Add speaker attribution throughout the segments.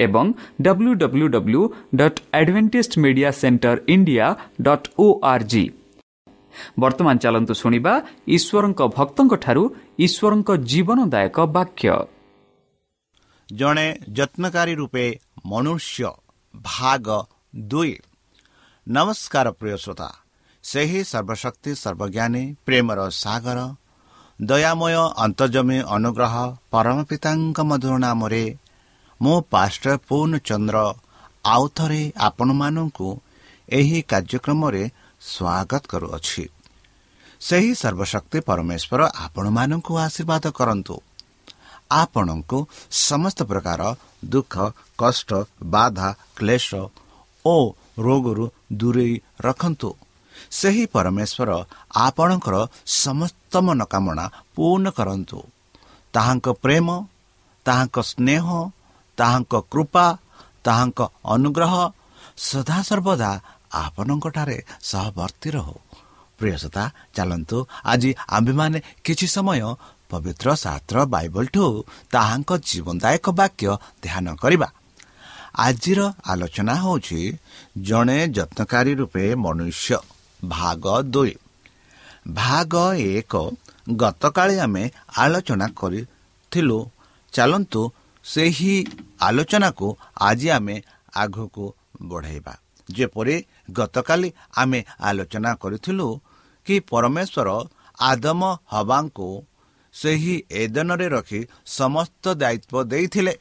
Speaker 1: ଏବଂ W W W dot Adventist media centre India dot O R G ବର୍ତ୍ତମାନ ଚାଲନ୍ତୁ ଶୁଣିବା ଈଶ୍ୱରଙ୍କ ଭକ୍ତଙ୍କଠାରୁ ଈଶ୍ୱରଙ୍କ ଜୀବନଦାୟକ ବାକ୍ୟ।
Speaker 2: ଜଣେ ଯତ୍ନକାରୀ ରୂପେ ମନୁଷ୍ୟ ଭାଗ ଦୁଇ। ନମସ୍କାର ପ୍ରିୟ ଶ୍ରୋତା। ସେହି ସର୍ବଶକ୍ତି ସର୍ବଜ୍ଞାନୀ ପ୍ରେମର ସାଗର ଦୟାମୟ ଅନ୍ତର୍ଜମୀ ଅନୁଗ୍ରହ ପରମ ପିତାଙ୍କ ମଧୁର ନାମରେ ମୁଁ ପାଷ୍ଟର ପୂର୍ଣ୍ଣଚନ୍ଦ୍ର ଆଉ ଥରେ ଆପଣମାନଙ୍କୁ ଏହି କାର୍ଯ୍ୟକ୍ରମରେ ସ୍ୱାଗତ କରୁଅଛି। ସେହି ସର୍ବଶକ୍ତି ପରମେଶ୍ୱର ଆପଣମାନଙ୍କୁ ଆଶୀର୍ବାଦ କରନ୍ତୁ। ଆପଣଙ୍କୁ ସମସ୍ତ ପ୍ରକାର ଦୁଃଖ କଷ୍ଟ ବାଧା କ୍ଲେଶ ଓ ରୋଗରୁ ଦୂରେଇ ରଖନ୍ତୁ। ସେହି ପରମେଶ୍ୱର ଆପଣଙ୍କର ସମସ୍ତ ମନୋକାମନା ପୂର୍ଣ୍ଣ କରନ୍ତୁ। ତାହାଙ୍କ ପ୍ରେମ ତାହାଙ୍କ ସ୍ନେହ ତାହାଙ୍କ କୃପା ତାହାଙ୍କ ଅନୁଗ୍ରହ ସଦାସର୍ବଦା ଆପଣଙ୍କଠାରେ ସହବର୍ତ୍ତୀ ରହୁ। ପ୍ରିୟସତା ଚାଲନ୍ତୁ ଆଜି ଆମ୍ଭେମାନେ କିଛି ସମୟ ପବିତ୍ର ଶାସ୍ତ୍ର ବାଇବଲଠୁ ତାହାଙ୍କ ଜୀବନଦାୟକ ବାକ୍ୟ ଧ୍ୟାନ କରିବା। ଆଜିର ଆଲୋଚନା ହେଉଛି ଜଣେ ଯତ୍ନକାରୀ ରୂପେ ମନୁଷ୍ୟ ଭାଗ ଦୁଇ। ଭାଗ ଏକ ଗତକାଳି ଆମେ ଆଲୋଚନା କରିଥିଲୁ। ଚାଲନ୍ତୁ ସେହି ଆଲୋଚନାକୁ ଆଜି ଆମେ ଆଗକୁ ବଢ଼ାଇବା। ଯେପରି ଗତକାଲି ଆମେ ଆଲୋଚନା କରିଥିଲୁ କି ପରମେଶ୍ୱର ଆଦମ ହବାଙ୍କୁ ସେହି ଏଦନରେ ରଖି ସମସ୍ତ ଦାୟିତ୍ୱ ଦେଇଥିଲେ।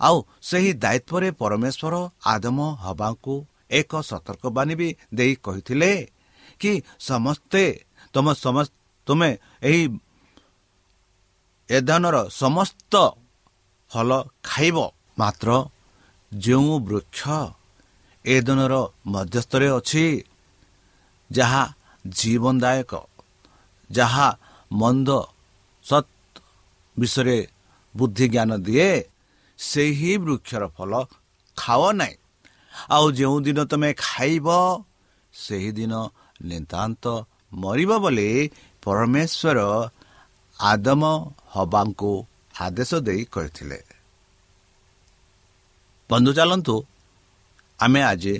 Speaker 2: ଆଉ ସେହି ଦାୟିତ୍ୱରେ ପରମେଶ୍ୱର ଆଦମ ହବାଙ୍କୁ ଏକ ସତର୍କବାଣୀ ବି ଦେଇ କହିଥିଲେ କି ସମସ୍ତେ ତୁମ ତୁମେ ଏହି ଏଦନର ସମସ୍ତ ଫଲ ଖାଇବ। ମାତ୍ର ଯେଉଁ ବୃକ୍ଷ ଏ ଦିନର ମଧ୍ୟସ୍ଥରେ ଅଛି ଯାହା ଜୀବନଦାୟକ ଯାହା ମନ୍ଦ ସତ୍ ବିଷୟରେ ବୁଦ୍ଧି ଜ୍ଞାନ ଦିଏ ସେହି ବୃକ୍ଷର ଫଲ ଖାଅ ନାହିଁ। ଆଉ ଯେଉଁଦିନ ତୁମେ ଖାଇବ ସେହିଦିନ ନିତାନ୍ତ ମରିବ ବୋଲି ପରମେଶ୍ୱର ଆଦମ ହବାଙ୍କୁ ଆଦେଶ ଦେଇ କହିଥିଲେ ବନ୍ଧୁ ଚାଲନ୍ତୁ ଆମେ ଆଜି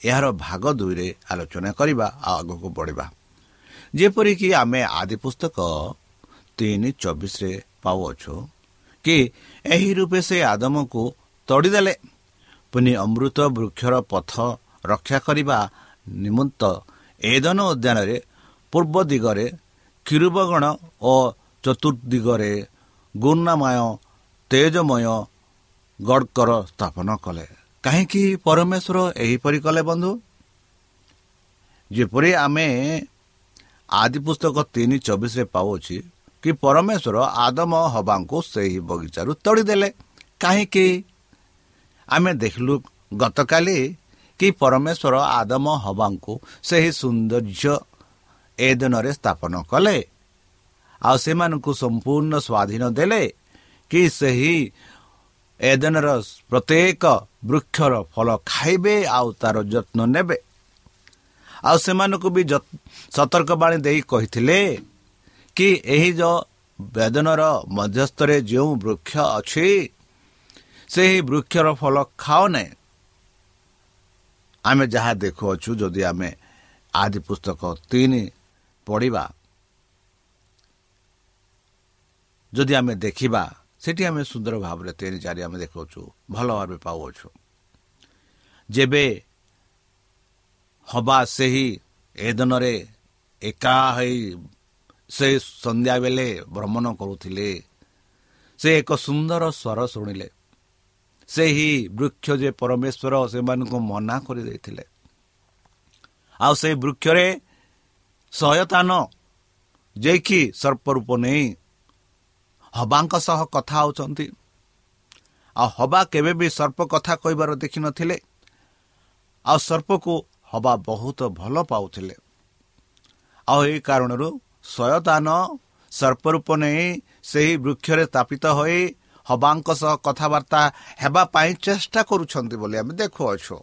Speaker 2: ଏହାର ଭାଗ ଦୁଇରେ ଆଲୋଚନା କରିବା ଆଉ ଆଗକୁ ବଢ଼ିବା। ଯେପରିକି ଆମେ ଆଦି ପୁସ୍ତକ ତିନି ଚବିଶରେ ପାଉଅଛୁ କି ଏହି ରୂପେ ସେ ଆଦମକୁ ତଡ଼ିଦେଲେ। ପୁଣି ଅମୃତ ବୃକ୍ଷର ପଥ ରକ୍ଷା କରିବା ନିମନ୍ତ ଏଦନ ଉଦ୍ୟାନରେ ପୂର୍ବ ଦିଗରେ କ୍ଷୀରୁବଗଣ ଓ ଚତୁର୍ଦିଗରେ ଗୁର୍ଣ୍ଣାମୟ ତେଜମୟ ଗଡ଼କର ସ୍ଥାପନ କଲେ। କାହିଁକି ପରମେଶ୍ୱର ଏହିପରି କଲେ ବନ୍ଧୁ? ଯେପରି ଆମେ ଆଦି ପୁସ୍ତକ ତିନି ଚବିଶରେ ପାଉଅଛି କି ପରମେଶ୍ୱର ଆଦମ ହବାଙ୍କୁ ସେହି ବଗିଚାରୁ ତଡ଼ିଦେଲେ। କାହିଁକି? ଆମେ ଦେଖିଲୁ ଗତକାଲି କି ପରମେଶ୍ୱର ଆଦମ ହବାଙ୍କୁ ସେହି ସୌନ୍ଦର୍ଯ୍ୟ ଏ ଦିନରେ ସ୍ଥାପନ କଲେ। ଆଉ ସେମାନଙ୍କୁ ସମ୍ପୂର୍ଣ୍ଣ ସ୍ୱାଧୀନ ଦେଲେ କି ସେହି ଏଦିନର ପ୍ରତ୍ୟେକ ବୃକ୍ଷର ଫଳ ଖାଇବେ ଆଉ ତାର ଯତ୍ନ ନେବେ। ଆଉ ସେମାନଙ୍କୁ ବି ସତର୍କବାଣୀ ଦେଇ କହିଥିଲେ କି ଏହି ବେଦନର ମଧ୍ୟସ୍ଥରେ ଯେଉଁ ବୃକ୍ଷ ଅଛି ସେହି ବୃକ୍ଷର ଫଳ ଖାଅ ନାହିଁ। ଆମେ ଯାହା ଦେଖୁଅଛୁ ଯଦି ଆମେ ଆଦି ପୁସ୍ତକ ତିନି ପଢ଼ିବା ଯଦି ଆମେ ଦେଖିବା ସେଠି ଆମେ ସୁନ୍ଦର ଭାବରେ ତିନି ଚାରି ଆମେ ଦେଖାଉଛୁ ଭଲ ଭାବେ ପାଉଅଛୁ ଯେବେ ହବା ସେହି ଏଦନରେ ଏକା ହୋଇ ସେ ସନ୍ଧ୍ୟାବେଳେ ଭ୍ରମଣ କରୁଥିଲେ ସେ ଏକ ସୁନ୍ଦର ସ୍ୱର ଶୁଣିଲେ ସେହି ବୃକ୍ଷ ଯେ ପରମେଶ୍ୱର ସେମାନଙ୍କୁ ମନା କରିଦେଇଥିଲେ ଆଉ ସେହି ବୃକ୍ଷରେ ଯାଇକି ସର୍ପ ରୂପ ନେଇ ହବାଙ୍କ ସହ କଥା ହେଉଛନ୍ତି। ଆଉ ହବା କେବେ ବି ସର୍ପ କଥା କହିବାର ଦେଖିନଥିଲେ ଆଉ ସର୍ପକୁ ହବା ବହୁତ ଭଲ ପାଉଥିଲେ। ଆଉ ଏହି କାରଣରୁ ସୟତାନ ସର୍ପ ରୂପ ନେଇ ସେହି ବୃକ୍ଷରେ ସ୍ଥାପିତ ହୋଇ ହବାଙ୍କ ସହ କଥାବାର୍ତ୍ତା ହେବା ପାଇଁ ଚେଷ୍ଟା କରୁଛନ୍ତି ବୋଲି ଆମେ ଦେଖୁଅଛୁ।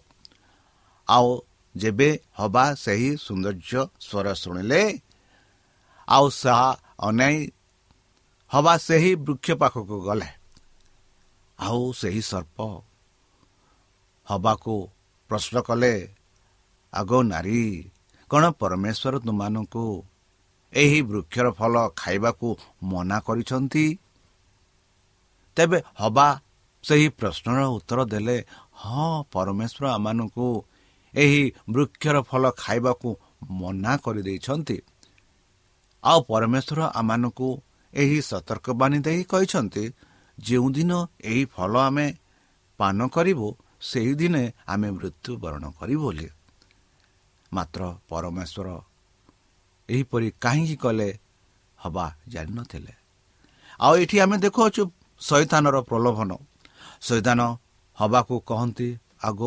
Speaker 2: ଆଉ ଯେବେ ହବା ସେହି ସୌନ୍ଦର୍ଯ୍ୟ ସ୍ୱର ଶୁଣିଲେ ଆଉ ତାହା ଅନାଇ ହବା ସେହି ବୃକ୍ଷ ପାଖକୁ ଗଲେ। ଆଉ ସେହି ସର୍ପ ହବାକୁ ପ୍ରଶ୍ନ କଲେ ଆଗ ନାରୀ କ'ଣ ପରମେଶ୍ୱର ତୁମମାନଙ୍କୁ ଏହି ବୃକ୍ଷର ଫଳ ଖାଇବାକୁ ମନା କରିଛନ୍ତି? ତେବେ ହବା ସେହି ପ୍ରଶ୍ନର ଉତ୍ତର ଦେଲେ ହଁ ପରମେଶ୍ୱର ଆମମାନଙ୍କୁ ଏହି ବୃକ୍ଷର ଫଳ ଖାଇବାକୁ ମନା କରିଦେଇଛନ୍ତି। ଆଉ ପରମେଶ୍ୱର ଆମମାନଙ୍କୁ ଏହି ସତର୍କବାଣୀ ଦେଇ କହିଛନ୍ତି ଯେଉଁଦିନ ଏହି ଫଳ ଆମେ ପାନ କରିବୁ ସେହିଦିନେ ଆମେ ମୃତ୍ୟୁବରଣ କରିବୁ ବୋଲି। ମାତ୍ର ପରମେଶ୍ୱର ଏହିପରି କାହିଁକି କଲେ ହବା ଜାଣିନଥିଲେ ଆଉ ଏଠି ଆମେ ଦେଖୁଅଛୁ ଶୈତାନର ପ୍ରଲୋଭନ। ଶୈତାନ ହବାକୁ କହନ୍ତି ଆଗ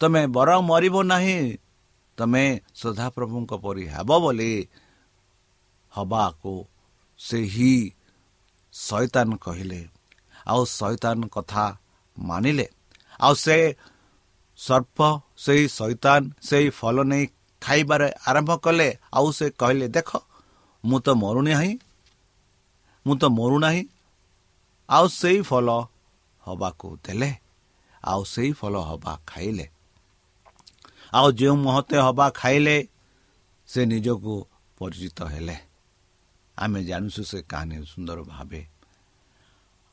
Speaker 2: ତମେ ବର ମରିବ ନାହିଁ ତମେ ସଦାପ୍ରଭୁଙ୍କ ପରି ହେବ ବୋଲି ହବାକୁ ସେହି ଶୈତାନ କହିଲେ ଆଉ ଶୈତାନ କଥା ମାନିଲେ ଆଉ ସେ ସର୍ପ ସେହି ଶୈତାନ ସେହି ଫଳ ନେଇ ଖାଇବାରେ ଆରମ୍ଭ କଲେ ଆଉ ସେ କହିଲେ ଦେଖ ମୁଁ ତ ମରୁନାହିଁ ମୁଁ ତ ମରୁନାହିଁ ଆଉ ସେଇ ଫଳ ହବାକୁ ଦେଲେ ଆଉ ସେଇ ଫଳ ହବା ଖାଇଲେ ଆଉ ଯେଉଁ ମହତେ ହବା ଖାଇଲେ ସେ ନିଜକୁ ପରିଚିତ ହେଲେ ଆମେ ଜାଣୁଛୁ ସେ କାହାଣୀ ସୁନ୍ଦର ଭାବେ।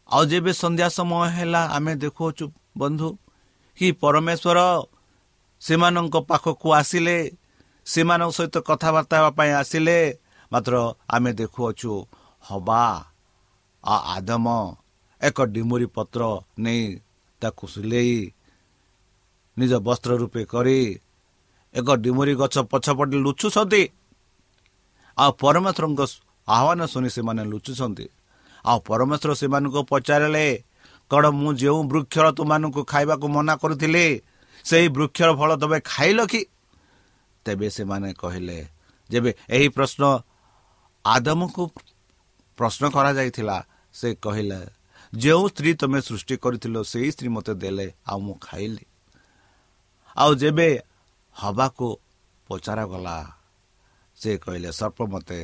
Speaker 2: ଆଉ ଯେବେ ସନ୍ଧ୍ୟା ସମୟ ହେଲା ଆମେ ଦେଖୁଅଛୁ ବନ୍ଧୁ କି ପରମେଶ୍ୱର ସେମାନଙ୍କ ପାଖକୁ ଆସିଲେ ସେମାନଙ୍କ ସହିତ କଥାବାର୍ତ୍ତା ହେବା ପାଇଁ ଆସିଲେ ମାତ୍ର ଆମେ ଦେଖୁଅଛୁ ହବା ଆଦମ ଏକ ଡିମୁରି ପତ୍ର ନେଇ ତାକୁ ସିଲେଇ ନିଜ ବସ୍ତ୍ର ରୂପେ କରି ଏକ ଡିମୁରି ଗଛ ପଛପଟେ ଲୁଚୁଛନ୍ତି। ଆଉ ପରମେଶ୍ୱରଙ୍କ ଆହ୍ୱାନ ଶୁଣି ସେମାନେ ଲୁଚୁଛନ୍ତି। ଆଉ ପରମେଶ୍ୱର ସେମାନଙ୍କୁ ପଚାରିଲେ କ'ଣ ମୁଁ ଯେଉଁ ବୃକ୍ଷର ତୁମାନଙ୍କୁ ଖାଇବାକୁ ମନା କରୁଥିଲି ସେହି ବୃକ୍ଷର ଫଳ ତମେ ଖାଇଲ କି? ତେବେ ସେମାନେ କହିଲେ ଯେବେ ଏହି ପ୍ରଶ୍ନ ଆଦମକୁ ପ୍ରଶ୍ନ କରାଯାଇଥିଲା ସେ କହିଲେ ଯେଉଁ ସ୍ତ୍ରୀ ତୁମେ ସୃଷ୍ଟି କରିଥିଲ ସେହି ସ୍ତ୍ରୀ ମୋତେ ଦେଲେ ଆଉ ମୁଁ ଖାଇଲି। ଆଉ ଯେବେ ହବାକୁ ପଚରାଗଲା ସେ କହିଲେ ସର୍ପ ମୋତେ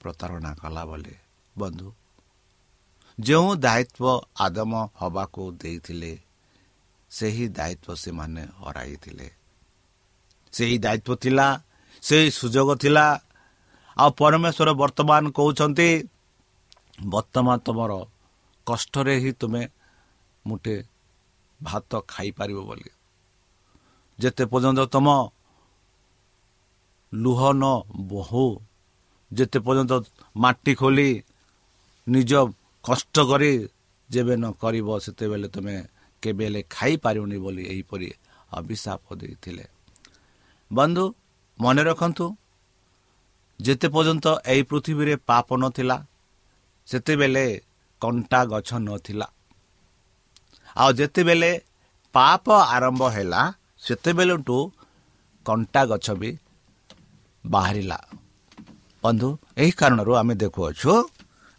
Speaker 2: ପ୍ରତାରଣା କଲା ବୋଲି। ବନ୍ଧୁ ଯେଉଁ ଦାୟିତ୍ୱ ଆଦମ ହବାକୁ ଦେଇଥିଲେ ସେହି ଦାୟିତ୍ୱ ସେମାନେ ହରାଇଥିଲେ। ସେହି ଦାୟିତ୍ୱ ଥିଲା ସେହି ସୁଯୋଗ ଥିଲା। ଆଉ ପରମେଶ୍ୱର ବର୍ତ୍ତମାନ କହୁଛନ୍ତି ବର୍ତ୍ତମାନ ତୁମର କଷ୍ଟରେ ହିଁ ତୁମେ ମୁଠେ ଭାତ ଖାଇପାରିବ ବୋଲି। ଯେତେ ପର୍ଯ୍ୟନ୍ତ ତୁମ ଲୁହ ନ ବହୁ ଯେତେ ପର୍ଯ୍ୟନ୍ତ ମାଟି ଖୋଲି ନିଜ କଷ୍ଟ କରି ଯେବେ ନ କରିବ ସେତେବେଳେ ତୁମେ କେବେ ହେଲେ ଖାଇପାରିବନି ବୋଲି ଏହିପରି ଅଭିଶାପ ଦେଇଥିଲେ। ବନ୍ଧୁ ମନେ ରଖନ୍ତୁ ଯେତେ ପର୍ଯ୍ୟନ୍ତ ଏହି ପୃଥିବୀରେ ପାପ ନଥିଲା ସେତେବେଳେ କଣ୍ଟା ଗଛ ନଥିଲା। ଆଉ ଯେତେବେଳେ ପାପ ଆରମ୍ଭ ହେଲା ସେତେବେଳଠୁ କଣ୍ଟା ଗଛ ବି ବାହାରିଲା। ବନ୍ଧୁ ଏହି କାରଣରୁ ଆମେ ଦେଖୁଅଛୁ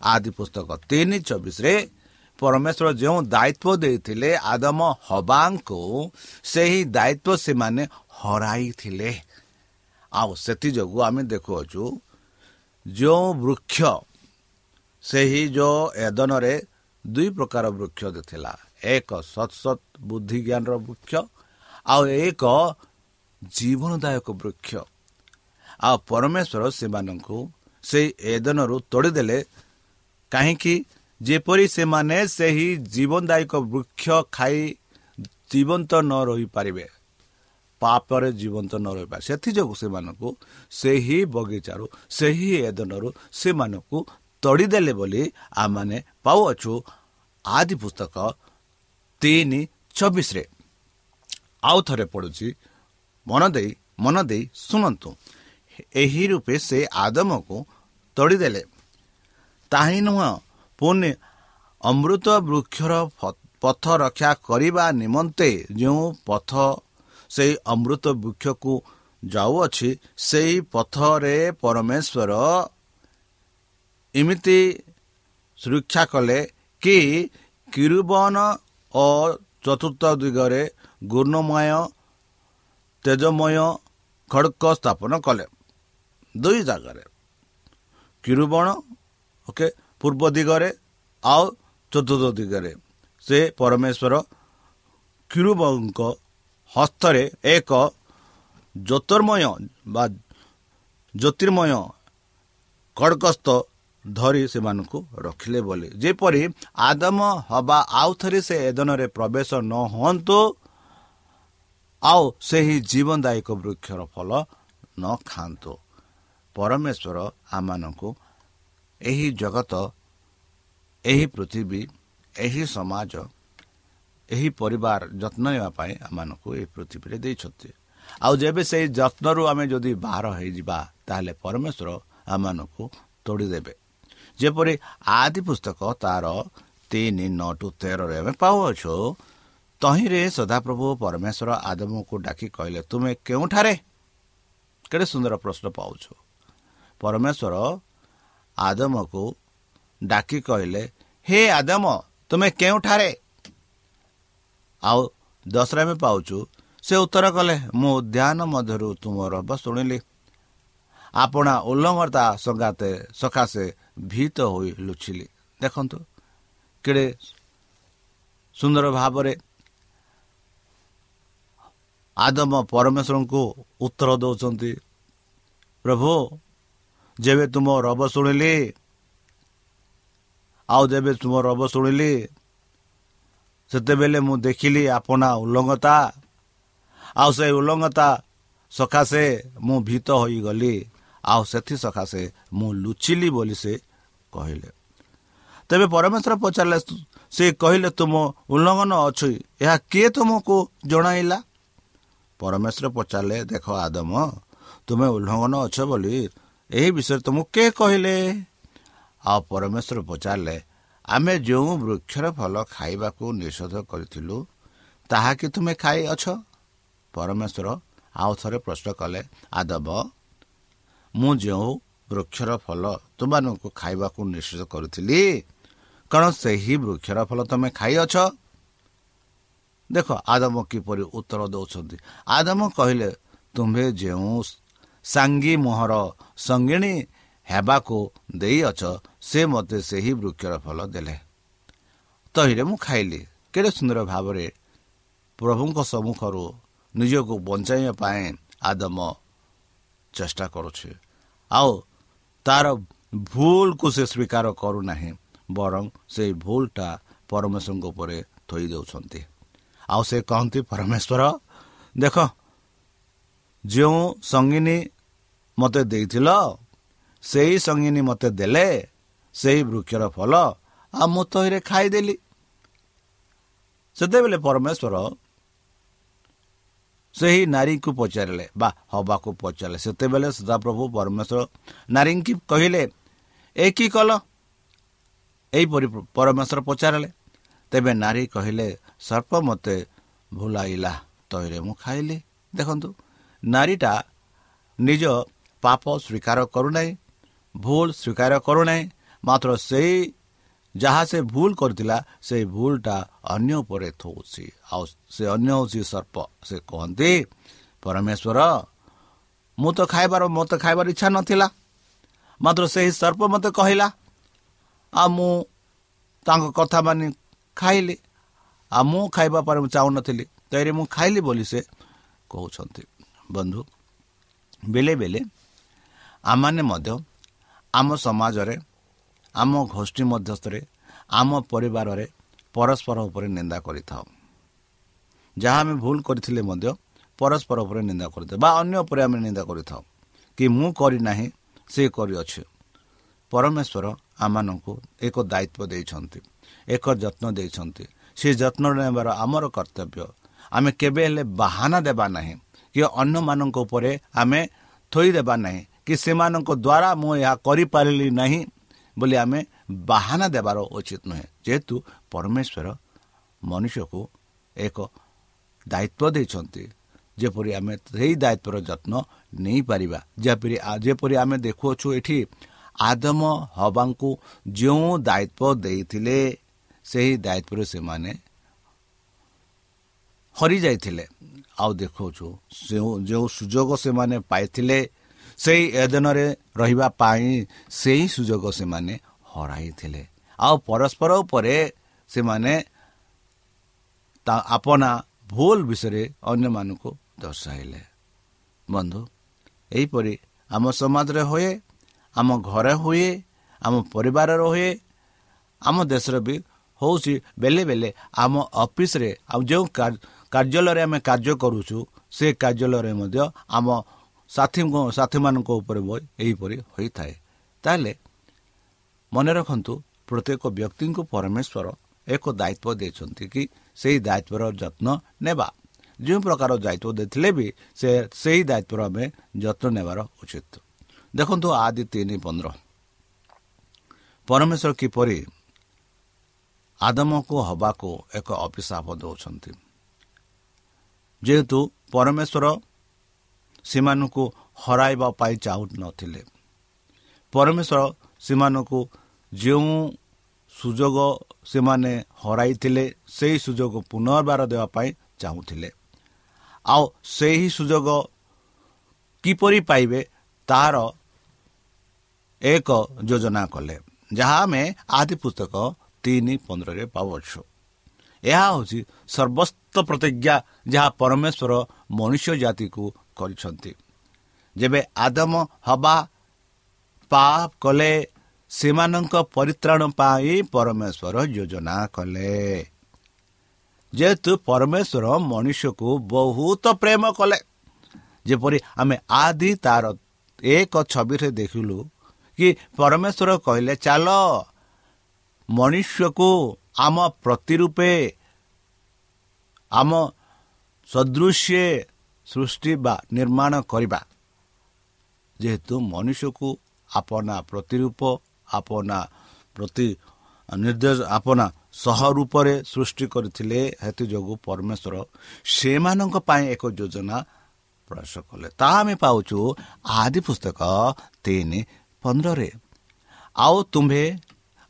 Speaker 2: ଆଦି ପୁସ୍ତକ ତିନି ଚବିଶରେ ପରମେଶ୍ୱର ଯେଉଁ ଦାୟିତ୍ୱ ଦେଇଥିଲେ ଆଦମ ହବାଙ୍କୁ ସେହି ଦାୟିତ୍ୱ ସେମାନେ ହରାଇଥିଲେ। ଆଉ ସେଥିଯୋଗୁଁ ଆମେ ଦେଖୁଅଛୁ ଯେଉଁ ବୃକ୍ଷ ସେହି ଯେଉଁ ଏଦନରେ ଦୁଇ ପ୍ରକାର ବୃକ୍ଷ ଥିଲା। ଏକ ସତ୍ ସତ୍ ବୁଦ୍ଧି ଜ୍ଞାନର ବୃକ୍ଷ ଆଉ ଏକ ଜୀବନଦାୟକ ବୃକ୍ଷ। ଆଉ ପରମେଶ୍ୱର ସେମାନଙ୍କୁ ସେଇ ଏଦନରୁ ତୋଡ଼ିଦେଲେ। କାହିଁକି? ଯେପରି ସେମାନେ ସେହି ଜୀବନଦାୟକ ବୃକ୍ଷ ଖାଇ ଜୀବନ୍ତ ନ ରହିପାରିବେ ପାପରେ ଜୀବନ୍ତ ନ ରହିପାରିବେ। ସେଥିଯୋଗୁଁ ସେମାନଙ୍କୁ ସେହି ବଗିଚାରୁ ସେହି ଏଦନରୁ ସେମାନଙ୍କୁ ତଡ଼ିଦେଲେ ବୋଲି ଆମମାନେ ପାଉଅଛୁ। ଆଦି ପୁସ୍ତକ ତିନି ଚବିଶରେ ଆଉ ଥରେ ପଡ଼ୁଛି ମନ ଦେଇ ମନ ଦେଇ ଶୁଣନ୍ତୁ। ଏହି ରୂପେ ସେ ଆଦମକୁ ତଡ଼ିଦେଲେ। ତାହିଁ ନୁହଁ ପୁଣି ଅମୃତ ବୃକ୍ଷର ପଥ ରକ୍ଷା କରିବା ନିମନ୍ତେ ଯେଉଁ ପଥ ସେହି ଅମୃତ ବୃକ୍ଷକୁ ଯାଉଅଛି ସେହି ପଥରେ ପରମେଶ୍ୱର ଏମିତି ସୁରକ୍ଷା କଲେ କି କିରୁବନ ଓ ଚତୁର୍ଥ ଦିଗରେ ଗୁର୍ଣ୍ଣମୟ ତେଜମୟ ଖଡ଼କ ସ୍ଥାପନ କଲେ। ଦୁଇ ଜାଗାରେ। କିରୁବଣ ଓକେ ପୂର୍ବ ଦିଗରେ ଆଉ ଚତୁର୍ଥ ଦିଗରେ। ସେ ପରମେଶ୍ୱର କିରୁବଙ୍କ ହସ୍ତରେ ଏକ ଜ୍ୟୋତିର୍ମୟ ବା ଜ୍ୟୋତିର୍ମୟ ଖଡ଼ଗସ୍ତ ଧରି ସେମାନଙ୍କୁ ରଖିଲେ ବୋଲି। ଯେପରି ଆଦମ ହବା ଆଉ ଥରେ ସେ ଏଦନରେ ପ୍ରବେଶ ନ ହୁଅନ୍ତୁ ଆଉ ସେହି ଜୀବନଦାୟକ ବୃକ୍ଷର ଫଳ ନ ଖାଆନ୍ତୁ। ପରମେଶ୍ୱର ଆମମାନଙ୍କୁ ଏହି ଜଗତ ଏହି ପୃଥିବୀ ଏହି ସମାଜ ଏହି ପରିବାର ଯତ୍ନ ନେବା ପାଇଁ ଆମମାନଙ୍କୁ ଏହି ପୃଥିବୀରେ ଦେଇଛନ୍ତି। ଆଉ ଯେବେ ସେହି ଯତ୍ନରୁ ଆମେ ଯଦି ବାହାର ହେଇଯିବା ତାହେଲେ ପରମେଶ୍ୱର ଆମମାନଙ୍କୁ ତୋଡ଼ିଦେବେ। ଯେପରି ଆଦି ପୁସ୍ତକ ତାର ତିନି ନଅ ଟୁ ତେରରେ ଆମେ ପାଉଅଛୁ ତହିଁରେ ସଦାପ୍ରଭୁ ପରମେଶ୍ୱର ଆଦମକୁ ଡାକି କହିଲେ ତୁମେ କେଉଁଠାରେ? କେତେ ସୁନ୍ଦର ପ୍ରଶ୍ନ ପାଉଛୁ? ପରମେଶ୍ୱର ଆଦମକୁ ଡାକି କହିଲେ ହେ ଆଦମ ତୁମେ କେଉଁଠାରେ? ଆଉ ଦଶରେ ଆମେ ପାଉଛୁ। ସେ ଉତ୍ତର କଲେ ମୁଁ ଉଦ୍ୟାନ ମଧ୍ୟରୁ ତୁମର ଶୁଣିଲି। ଆପଣା ଉଲ୍ଲଂଘତା ସଙ୍ଗାତେ ସକାଶେ ଭୀତ ହୋଇ ଲୁଚିଲି। ଦେଖନ୍ତୁ କେଡ଼େ ସୁନ୍ଦର ଭାବରେ ଆଦମ ପରମେଶ୍ୱରଙ୍କୁ ଉତ୍ତର ଦେଉଛନ୍ତି। ପ୍ରଭୁ ଯେବେ ତୁମ ରବ ଶୁଣିଲି ଆଉ ଯେବେ ତୁମ ରବ ଶୁଣିଲି ସେତେବେଳେ ମୁଁ ଦେଖିଲି ଆପଣା ଉଲ୍ଲଂଘତା ଆଉ ସେ ଉଲ୍ଲଂଘତା ସକାଶେ ମୁଁ ଭୀତ ହୋଇଗଲି ଆଉ ସେଥି ସକାଶେ ମୁଁ ଲୁଚିଲି ବୋଲି ସେ କହିଲେ। ତେବେ ପରମେଶ୍ୱର ପଚାରିଲେ ସେ କହିଲେ ତୁମ ଉଲ୍ଲଂଘନ ଅଛି ଏହା କିଏ ତୁମକୁ ଜଣାଇଲା? ପରମେଶ୍ୱର ପଚାରିଲେ ଦେଖ ଆଦମ ତୁମେ ଉଲ୍ଲଂଘନ ଅଛ ବୋଲି ଏହି ବିଷୟରେ ତୁମକୁ କିଏ କହିଲେ? ଆଉ ପରମେଶ୍ୱର ପଚାରିଲେ ଆମେ ଯେଉଁ ବୃକ୍ଷର ଫଳ ଖାଇବାକୁ ନିଷେଧ କରିଥିଲୁ ତାହା କି ତୁମେ ଖାଇଅଛ? ପରମେଶ୍ୱର ଆଉ ଥରେ ପ୍ରଶ୍ନ କଲେ ଆଦବ ମୁଁ ଯେଉଁ ବୃକ୍ଷର ଫଳ ତୁମମାନଙ୍କୁ ଖାଇବାକୁ ନିଶ୍ଚିତ କରୁଥିଲି କ'ଣ ସେହି ବୃକ୍ଷର ଫଳ ତୁମେ ଖାଇଅଛ? ଦେଖ ଆଦମ କିପରି ଉତ୍ତର ଦେଉଛନ୍ତି। ଆଦମ କହିଲେ ତୁମ୍ଭେ ଯେଉଁ ସାଙ୍ଗୀ ମୋହର ସଙ୍ଗିଣୀ ହେବାକୁ ଦେଇଅଛ ସେ ମୋତେ ସେହି ବୃକ୍ଷର ଫଳ ଦେଲେ। ତହିଁରେ ମୁଁ ଖାଇଲି। କେଡ଼େ ସୁନ୍ଦର ଭାବରେ ପ୍ରଭୁଙ୍କ ସମ୍ମୁଖରୁ ନିଜକୁ ବଞ୍ଚାଇବା ପାଇଁ ଆଦମ ଚେଷ୍ଟା କରୁଛି। ଆଉ ତାର ଭୁଲକୁ ସେ ସ୍ୱୀକାର କରୁନାହିଁ ବରଂ ସେଇ ଭୁଲଟା ପରମେଶ୍ୱରଙ୍କ ଉପରେ ଥୋଇ ଦେଉଛନ୍ତି। ଆଉ ସେ କହନ୍ତି ପରମେଶ୍ୱର ଦେଖ ଯେଉଁ ସଙ୍ଗିନୀ ମୋତେ ଦେଇଥିଲ ସେଇ ସଙ୍ଗିନୀ ମୋତେ ଦେଲେ ସେଇ ବୃକ୍ଷର ଫଳ ଆଉ ମୁଁ ତହିଁରେ ଖାଇଦେଲି। ସେତେବେଳେ ପରମେଶ୍ୱର ସେହି ନାରୀକୁ ପଚାରିଲେ ବା ହବାକୁ ପଚାରିଲେ। ସେତେବେଳେ ସଦାପ୍ରଭୁ ପରମେଶ୍ୱର ନାରୀଙ୍କି କହିଲେ ଏ କି କଲ? ଏହିପରି ପରମେଶ୍ୱର ପଚାରିଲେ। ତେବେ ନାରୀ କହିଲେ ସର୍ପ ମୋତେ ଭୁଲାଇଲା ତୈରେ ମୁଁ ଖାଇଲି। ଦେଖନ୍ତୁ ନାରୀଟା ନିଜ ପାପ ସ୍ୱୀକାର କରୁନାହିଁ ଭୁଲ ସ୍ୱୀକାର କରୁନାହିଁ ମାତ୍ର ସେଇ ଯାହା ସେ ଭୁଲ କରିଥିଲା ସେଇ ଭୁଲଟା ଅନ୍ୟ ଉପରେ ଥଉଛି। ଆଉ ସେ ଅନ୍ୟ ହେଉଛି ସର୍ପ। ସେ କହନ୍ତି ପରମେଶ୍ୱର ମୁଁ ତ ଖାଇବାର ମୋତେ ଖାଇବାର ଇଚ୍ଛା ନଥିଲା। ମାତ୍ର ସେହି ସର୍ପ ମୋତେ କହିଲା ଆଉ ମୁଁ ତାଙ୍କ କଥା ମାନି ଖାଇଲି। ଆଉ ମୁଁ ଖାଇବା ପରେ ମୁଁ ଚାହୁଁନଥିଲି ତେଣୁ ମୁଁ ଖାଇଲି ବୋଲି ସେ କହୁଛନ୍ତି। ବନ୍ଧୁ ବେଳେ ବେଳେ ଆମମାନେ ମଧ୍ୟ ଆମ ସମାଜରେ ଆମ ଗୋଷ୍ଠୀ ମଧ୍ୟସ୍ଥରେ ଆମ ପରିବାରରେ ପରସ୍ପର ଉପରେ ନିନ୍ଦା କରିଥାଉ। ଯାହା ଆମେ ଭୁଲ କରିଥିଲେ ମଧ୍ୟ ପରସ୍ପର ଉପରେ ନିନ୍ଦା କରିଥାଉ ବା ଅନ୍ୟ ଉପରେ ଆମେ ନିନ୍ଦା କରିଥାଉ। କି ମୁଁ କରିନାହିଁ ସେ କରିଅଛି ପରମେଶ୍ୱର ଆମମାନଙ୍କୁ ଏକ ଦାୟିତ୍ୱ ଦେଇଛନ୍ତି ଏକ ଯତ୍ନ ଦେଇଛନ୍ତି। ସେ ଯତ୍ନ ନେବାର ଆମର କର୍ତ୍ତବ୍ୟ। ଆମେ କେବେ ହେଲେ ବାହାନା ଦେବା ନାହିଁ। କି ଅନ୍ୟମାନଙ୍କ ଉପରେ ଆମେ ଥୋଇଦେବା ନାହିଁ କି ସେମାନଙ୍କ ଦ୍ୱାରା ମୁଁ ଏହା କରିପାରିଲି ନାହିଁ ବୋଲି ଆମେ ବାହାନା ଦେବାର ଉଚିତ ନୁହେଁ ଯେହେତୁ ପରମେଶ୍ୱର ମନୁଷ୍ୟକୁ ଏକ ଦାୟିତ୍ୱ ଦେଇଛନ୍ତି ଯେପରି ଆମେ ସେହି ଦାୟିତ୍ୱର ଯତ୍ନ ନେଇପାରିବା ଯେପରି ଯେପରି ଆମେ ଦେଖୁଅଛୁ ଏଠି ଆଦମ ହବାଙ୍କୁ ଯେଉଁ ଦାୟିତ୍ୱ ଦେଇଥିଲେ ସେହି ଦାୟିତ୍ୱରେ ସେମାନେ ହରିଯାଇଥିଲେ ଆଉ ଦେଖାଉଛୁ। ଯେଉଁ ଯେଉଁ ସୁଯୋଗ ସେମାନେ ପାଇଥିଲେ ସେଇ ଏଦନରେ ରହିବା ପାଇଁ ସେହି ସୁଯୋଗ ସେମାନେ ହରାଇଥିଲେ। ଆଉ ପରସ୍ପର ଉପରେ ସେମାନେ ଆପଣା ଭୁଲ ବିଷୟରେ ଅନ୍ୟମାନଙ୍କୁ ଦର୍ଶାଇଲେ। ବନ୍ଧୁ ଏହିପରି ଆମ ସମାଜରେ ହୁଏ ଆମ ଘରେ ହୁଏ ଆମ ପରିବାରରେ ହୁଏ ଆମ ଦେଶରେ ବି ହେଉଛି। ବେଲେ ବେଲେ ଆମ ଅଫିସରେ ଆଉ ଯେଉଁ କାର୍ଯ୍ୟାଳୟରେ ଆମେ କାର୍ଯ୍ୟ କରୁଛୁ ସେ କାର୍ଯ୍ୟାଳୟରେ ମଧ୍ୟ ଆମ ସାଥୀ ସାଥୀମାନଙ୍କ ଉପରେ ଏହିପରି ହୋଇଥାଏ। ତାହେଲେ ମନେ ରଖନ୍ତୁ ପ୍ରତ୍ୟେକ ବ୍ୟକ୍ତିଙ୍କୁ ପରମେଶ୍ୱର ଏକ ଦାୟିତ୍ୱ ଦେଇଛନ୍ତି କି ସେହି ଦାୟିତ୍ୱର ଯତ୍ନ ନେବା। ଯେଉଁ ପ୍ରକାର ଦାୟିତ୍ୱ ଦେଇଥିଲେ ବି ସେ ସେହି ଦାୟିତ୍ୱର ଆମେ ଯତ୍ନ ନେବାର ଉଚିତ। ଦେଖନ୍ତୁ ଆଦି ତିନି ପନ୍ଦର ପରମେଶ୍ୱର କିପରି ଆଦମକୁ ହେବାକୁ ଏକ ଅଭିଶାପ ଦେଉଛନ୍ତି? ଯେହେତୁ ପରମେଶ୍ୱର ସେମାନଙ୍କୁ ହରାଇବା ପାଇଁ ଚାହୁଁନଥିଲେ। ପରମେଶ୍ୱର ସେମାନଙ୍କୁ ଯେଉଁ ସୁଯୋଗ ସେମାନେ ହରାଇଥିଲେ ସେହି ସୁଯୋଗ ପୁନର୍ବାର ଦେବା ପାଇଁ ଚାହୁଁଥିଲେ। ଆଉ ସେହି ସୁଯୋଗ କିପରି ପାଇବେ ତାହାର ଏକ ଯୋଜନା କଲେ। ଯାହା ଆମେ ଆଦି ପୁସ୍ତକ ତିନି ପନ୍ଦରରେ ପାଉଅଛୁ। ଏହା ହେଉଛି ସର୍ବସ୍ତ ପ୍ରତିଜ୍ଞା ଯାହା ପରମେଶ୍ୱର ମନୁଷ୍ୟ ଜାତିକୁ କରିଛନ୍ତି। ଯେବେ ଆଦମ ହବା ପାପ କଲେ ସେମାନଙ୍କ ପରିତ୍ରାଣ ପାଇଁ ପରମେଶ୍ୱର ଯୋଜନା କଲେ। ଯେହେତୁ ପରମେଶ୍ୱର ମନୁଷ୍ୟକୁ ବହୁତ ପ୍ରେମ କଲେ ଯେପରି ଆମେ ଆଦି ତାର ଏକ ଛବିରେ ଦେଖିଲୁ କି ପରମେଶ୍ୱର କହିଲେ ଚାଲ ମନୁଷ୍ୟକୁ ଆମ ପ୍ରତିରୂପେ ଆମ ସଦୃଶ୍ୟ ସୃଷ୍ଟି ବା ନିର୍ମାଣ କରିବା। ଯେହେତୁ ମନୁଷ୍ୟକୁ ଆପନା ପ୍ରତିରୂପ ଆପନା ପ୍ରତି ନିର୍ଦ୍ଦେଶ ଆପନା ସହ ରୂପରେ ସୃଷ୍ଟି କରିଥିଲେ ହେତୁ ଯୋଗୁଁ ପରମେଶ୍ୱର ସେମାନଙ୍କ ପାଇଁ ଏକ ଯୋଜନା ପ୍ରୟାସ କଲେ। ତାହା ଆମେ ପାଉଛୁ ଆଦି ପୁସ୍ତକ ତିନି ପନ୍ଦରରେ। ଆଉ ତୁମ୍ଭେ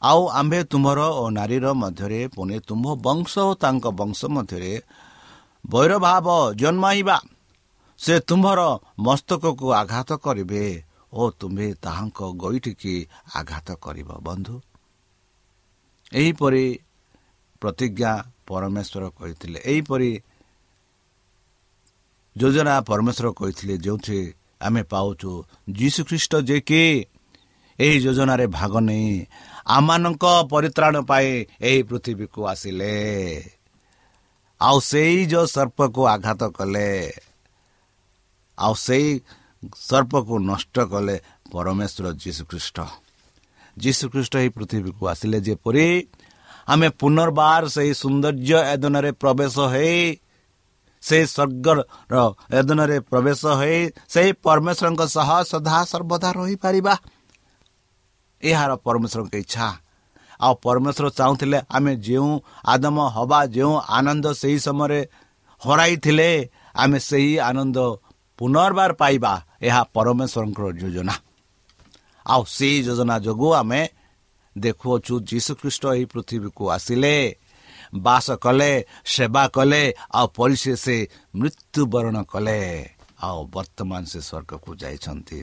Speaker 2: ଆଉ ଆମ୍ଭେ ତୁମର ଓ ନାରୀର ମଧ୍ୟରେ ପୁଣି ତୁମ୍ଭ ବଂଶ ଓ ତାଙ୍କ ବଂଶ ମଧ୍ୟରେ ବୈରଭାବ ଜନ୍ମାଇବା। ସେ ତୁମ୍ଭର ମସ୍ତକକୁ ଆଘାତ କରିବେ ଓ ତୁମ୍ଭେ ତାହାଙ୍କ ଗଇଠିକି ଆଘାତ କରିବ। ବନ୍ଧୁ ଏହିପରି ପ୍ରତିଜ୍ଞା ପରମେଶ୍ୱର କହିଥିଲେ। ଏହିପରି ଯୋଜନା ପରମେଶ୍ୱର କହିଥିଲେ ଯେଉଁଠି ଆମେ ପାଉଛୁ ଯୀଶୁଖ୍ରୀଷ୍ଟ ଯେ କି ଏହି ଯୋଜନାରେ ଭାଗ ନେଇ ଆମମାନଙ୍କ ପରିତ୍ରାଣ ପାଇଁ ଏହି ପୃଥିବୀକୁ ଆସିଲେ। ଆଉ ସେଇ ଯେଉଁ ସର୍ପକୁ ଆଘାତ କଲେ ଆଉ ସେଇ ସର୍ପକୁ ନଷ୍ଟ କଲେ ପରମେଶ୍ୱର ଯୀଶୁଖ୍ରୀଷ୍ଟ। ଯୀଶୁଖ୍ରୀଷ୍ଟ ଏହି ପୃଥିବୀକୁ ଆସିଲେ ଯେପରି ଆମେ ପୁନର୍ବାର ସେହି ସୌନ୍ଦର୍ଯ୍ୟ ଏଦନରେ ପ୍ରବେଶ ହେଇ ସେ ସ୍ୱର୍ଗର ଏଦନରେ ପ୍ରବେଶ ହୋଇ ସେହି ପରମେଶ୍ୱରଙ୍କ ସହ ସଦା ସର୍ବଦା ରହିପାରିବା। ଏହାର ପରମେଶ୍ୱରଙ୍କ ଇଚ୍ଛା। ଆଉ ପରମେଶ୍ୱର ଚାହୁଁଥିଲେ ଆମେ ଯେଉଁ ଆଦମ ହବା ଯେଉଁ ଆନନ୍ଦ ସେହି ସମୟରେ ହରାଇଥିଲେ ଆମେ ସେହି ଆନନ୍ଦ ପୁନର୍ବାର ପାଇବା ଏହା ପରମେଶ୍ୱରଙ୍କର ଯୋଜନା। ଆଉ ସେହି ଯୋଜନା ଯୋଗୁଁ ଆମେ ଦେଖୁଅଛୁ ଯୀଶୁଖ୍ରୀଷ୍ଟ ଏହି ପୃଥିବୀକୁ ଆସିଲେ ବାସ କଲେ ସେବା କଲେ ଆଉ ପରିଶେଷ ମୃତ୍ୟୁବରଣ କଲେ। ଆଉ ବର୍ତ୍ତମାନ ସେ ସ୍ୱର୍ଗକୁ ଯାଇଛନ୍ତି।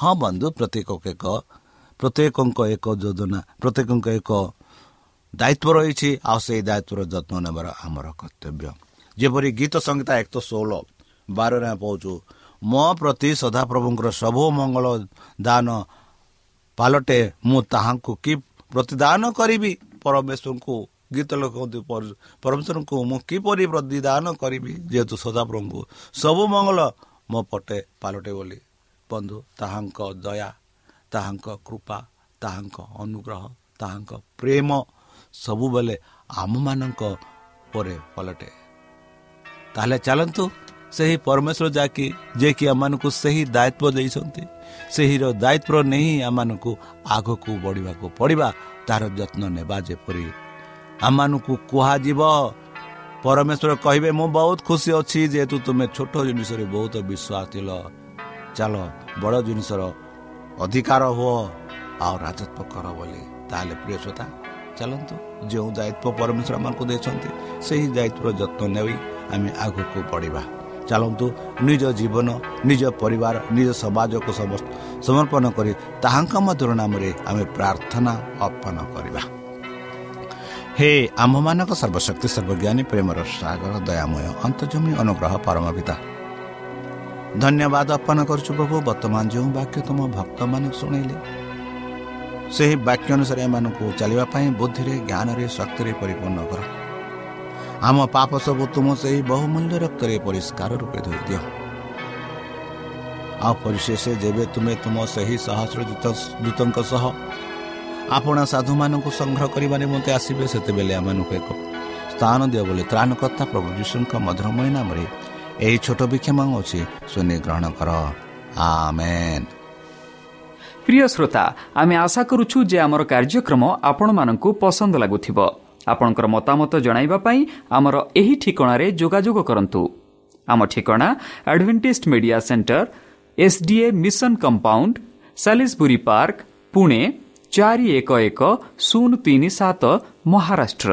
Speaker 2: ହଁ ବନ୍ଧୁ ପ୍ରତ୍ୟେକ ଏକ ପ୍ରତ୍ୟେକଙ୍କ ଏକ ଯୋଜନା ପ୍ରତ୍ୟେକଙ୍କ ଏକ ଦାୟିତ୍ୱ ରହିଛି ଆଉ ସେଇ ଦାୟିତ୍ୱର ଯତ୍ନ ନେବାର ଆମର କର୍ତ୍ତବ୍ୟ। ଯେପରି ଗୀତ ସଂହିତା ଏକ ଷୋହଳ ବାରରେ ପାଉଛୁ ମୋ ପ୍ରତି ସଦାପ୍ରଭୁଙ୍କର ସବୁ ମଙ୍ଗଳ ଦାନ ପାଲଟେ ମୁଁ ତାହାଙ୍କୁ କି ପ୍ରତିଦାନ କରିବି? ପରମେଶ୍ୱରଙ୍କୁ ଗୀତ ଲେଖନ୍ତି ପରମେଶ୍ୱରଙ୍କୁ ମୁଁ କିପରି ପ୍ରତିଦାନ କରିବି? ଯେହେତୁ ସଦାପ୍ରଭୁଙ୍କୁ ସବୁ ମଙ୍ଗଳ ମୋ ପଟେ ପାଲଟେ ବୋଲି। ବନ୍ଧୁ ତାହାଙ୍କ ଦୟା ତାହାଙ୍କ କୃପା ତାହାଙ୍କ ଅନୁଗ୍ରହ ତାହାଙ୍କ ପ୍ରେମ ସବୁବେଳେ ଆମମାନଙ୍କ ପରେ ପଲଟେ। ତାହେଲେ ଚାଲନ୍ତୁ ସେହି ପରମେଶ୍ୱର ଯାହାକି ଯିଏକି ଆମମାନଙ୍କୁ ସେହି ଦାୟିତ୍ୱ ଦେଇଛନ୍ତି ସେହିର ଦାୟିତ୍ୱ ନେଇ ଆମମାନଙ୍କୁ ଆଗକୁ ବଢ଼ିବାକୁ ପଡ଼ିବା ତାହାର ଯତ୍ନ ନେବା ଯେପରି ଆମମାନଙ୍କୁ କୁହାଯିବ। ପରମେଶ୍ୱର କହିବେ ମୁଁ ବହୁତ ଖୁସି ଅଛି ଯେହେତୁ ତୁମେ ଛୋଟ ଜିନିଷରେ ବହୁତ ବିଶ୍ୱାସ ଥିଲ। ଚାଲ ବଡ଼ ଜିନିଷର ଅଧିକାର ହୁଅ ଆଉ ରାଜତ୍ୱ କର ବୋଲି। ତାହେଲେ ପ୍ରିୟ ଶ୍ରୋତା ଚାଲନ୍ତୁ ଯେଉଁ ଦାୟିତ୍ୱ ପରମେଶ୍ୱର ଆମକୁ ଦେଇଛନ୍ତି ସେହି ଦାୟିତ୍ୱର ଯତ୍ନ ନେଇ ଆମେ ଆଗକୁ ବଢ଼ିବା। ଚାଲନ୍ତୁ ନିଜ ଜୀବନ ନିଜ ପରିବାର ନିଜ ସମାଜକୁ ସମର୍ପଣ କରି ତାହାଙ୍କ ମଧ୍ୟର ନାମରେ ଆମେ ପ୍ରାର୍ଥନା ଅର୍ପଣ କରିବା। ହେ ଆମ୍ଭମାନଙ୍କ ସର୍ବଶକ୍ତି ସର୍ବଜ୍ଞାନୀ ପ୍ରେମର ସାଗର ଦୟାମୟ ଅନ୍ତର୍ଜମୀ ଅନୁଗ୍ରହ ପରମ ପିତା ଧନ୍ୟବାଦ ଅର୍ପଣ କରୁଛୁ ପ୍ରଭୁ। ବର୍ତ୍ତମାନ ଯେଉଁ ବାକ୍ୟ ତୁମ ଭକ୍ତମାନେ ଶୁଣେଇଲେ ସେହି ବାକ୍ୟ ଅନୁସାରେ ଏମାନଙ୍କୁ ଚାଲିବା ପାଇଁ ବୁଦ୍ଧିରେ ଜ୍ଞାନରେ ଶକ୍ତିରେ ପରିପୂର୍ଣ୍ଣ କର। ଆମ ପାପ ସବୁ ତୁମ ସେହି ବହୁମୂଲ୍ୟ ରକ୍ତରେ ପରିଷ୍କାର ରୂପେ ଧୋଇଦିଅ ଆଉ ପରିଶେଷ ଯେବେ ତୁମେ ତୁମ ସେହି ସହସ୍ର ଦୂତଙ୍କ ସହ ଆପଣ ସାଧୁମାନଙ୍କୁ ସଂଗ୍ରହ କରିବା ନିମନ୍ତେ ଆସିବେ ସେତେବେଳେ ଆମମାନଙ୍କୁ ଏକ ସ୍ଥାନ ଦିଅ ବୋଲି ତ୍ରାଣକର୍ତ୍ତା ପ୍ରଭୁ ଯୀଶୁଙ୍କ ମଧୁରମୟ ନାମରେ ଏହି ଛୋଟ ବିକ୍ଷମ ଅଛି ଶୂନ୍ୟ ଗ୍ରହଣ କର।
Speaker 1: ପ୍ରିୟ ଶ୍ରୋତା ଆମେ ଆଶା କରୁଛୁ ଯେ ଆମର କାର୍ଯ୍ୟକ୍ରମ ଆପଣମାନଙ୍କୁ ପସନ୍ଦ ଲାଗୁଥିବ। ଆପଣଙ୍କର ମତାମତ ଜଣାଇବା ପାଇଁ ଆମର ଏହି ଠିକଣାରେ ଯୋଗାଯୋଗ କରନ୍ତୁ। ଆମ ଠିକଣା Adventist media centre SDA mission compound Salisbury park Pune ଚାରି ଏକ ଏକ ଶୂନ ତିନି ସାତ Maharashtra.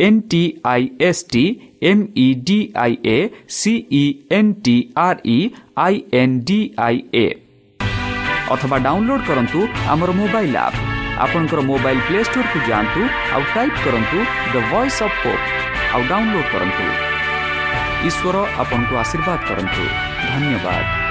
Speaker 1: N T I S T M E D I A C E N T R E I N D I A ଅଥବା ଡାଉନଲୋଡ୍ କରନ୍ତୁ ଆମର mobile app ଆପଣଙ୍କର ମୋବାଇଲ୍ ପ୍ଲେ ଷ୍ଟୋରକୁ ଯାଆନ୍ତୁ ଆଉ ଟାଇପ୍ କରନ୍ତୁ ଦ ଭଏସ୍ ଅଫ୍ ପୋପ୍ ଆଉ download କରନ୍ତୁ। ଈଶ୍ୱର ଆପଣଙ୍କୁ ଆଶୀର୍ବାଦ କରନ୍ତୁ। ଧନ୍ୟବାଦ।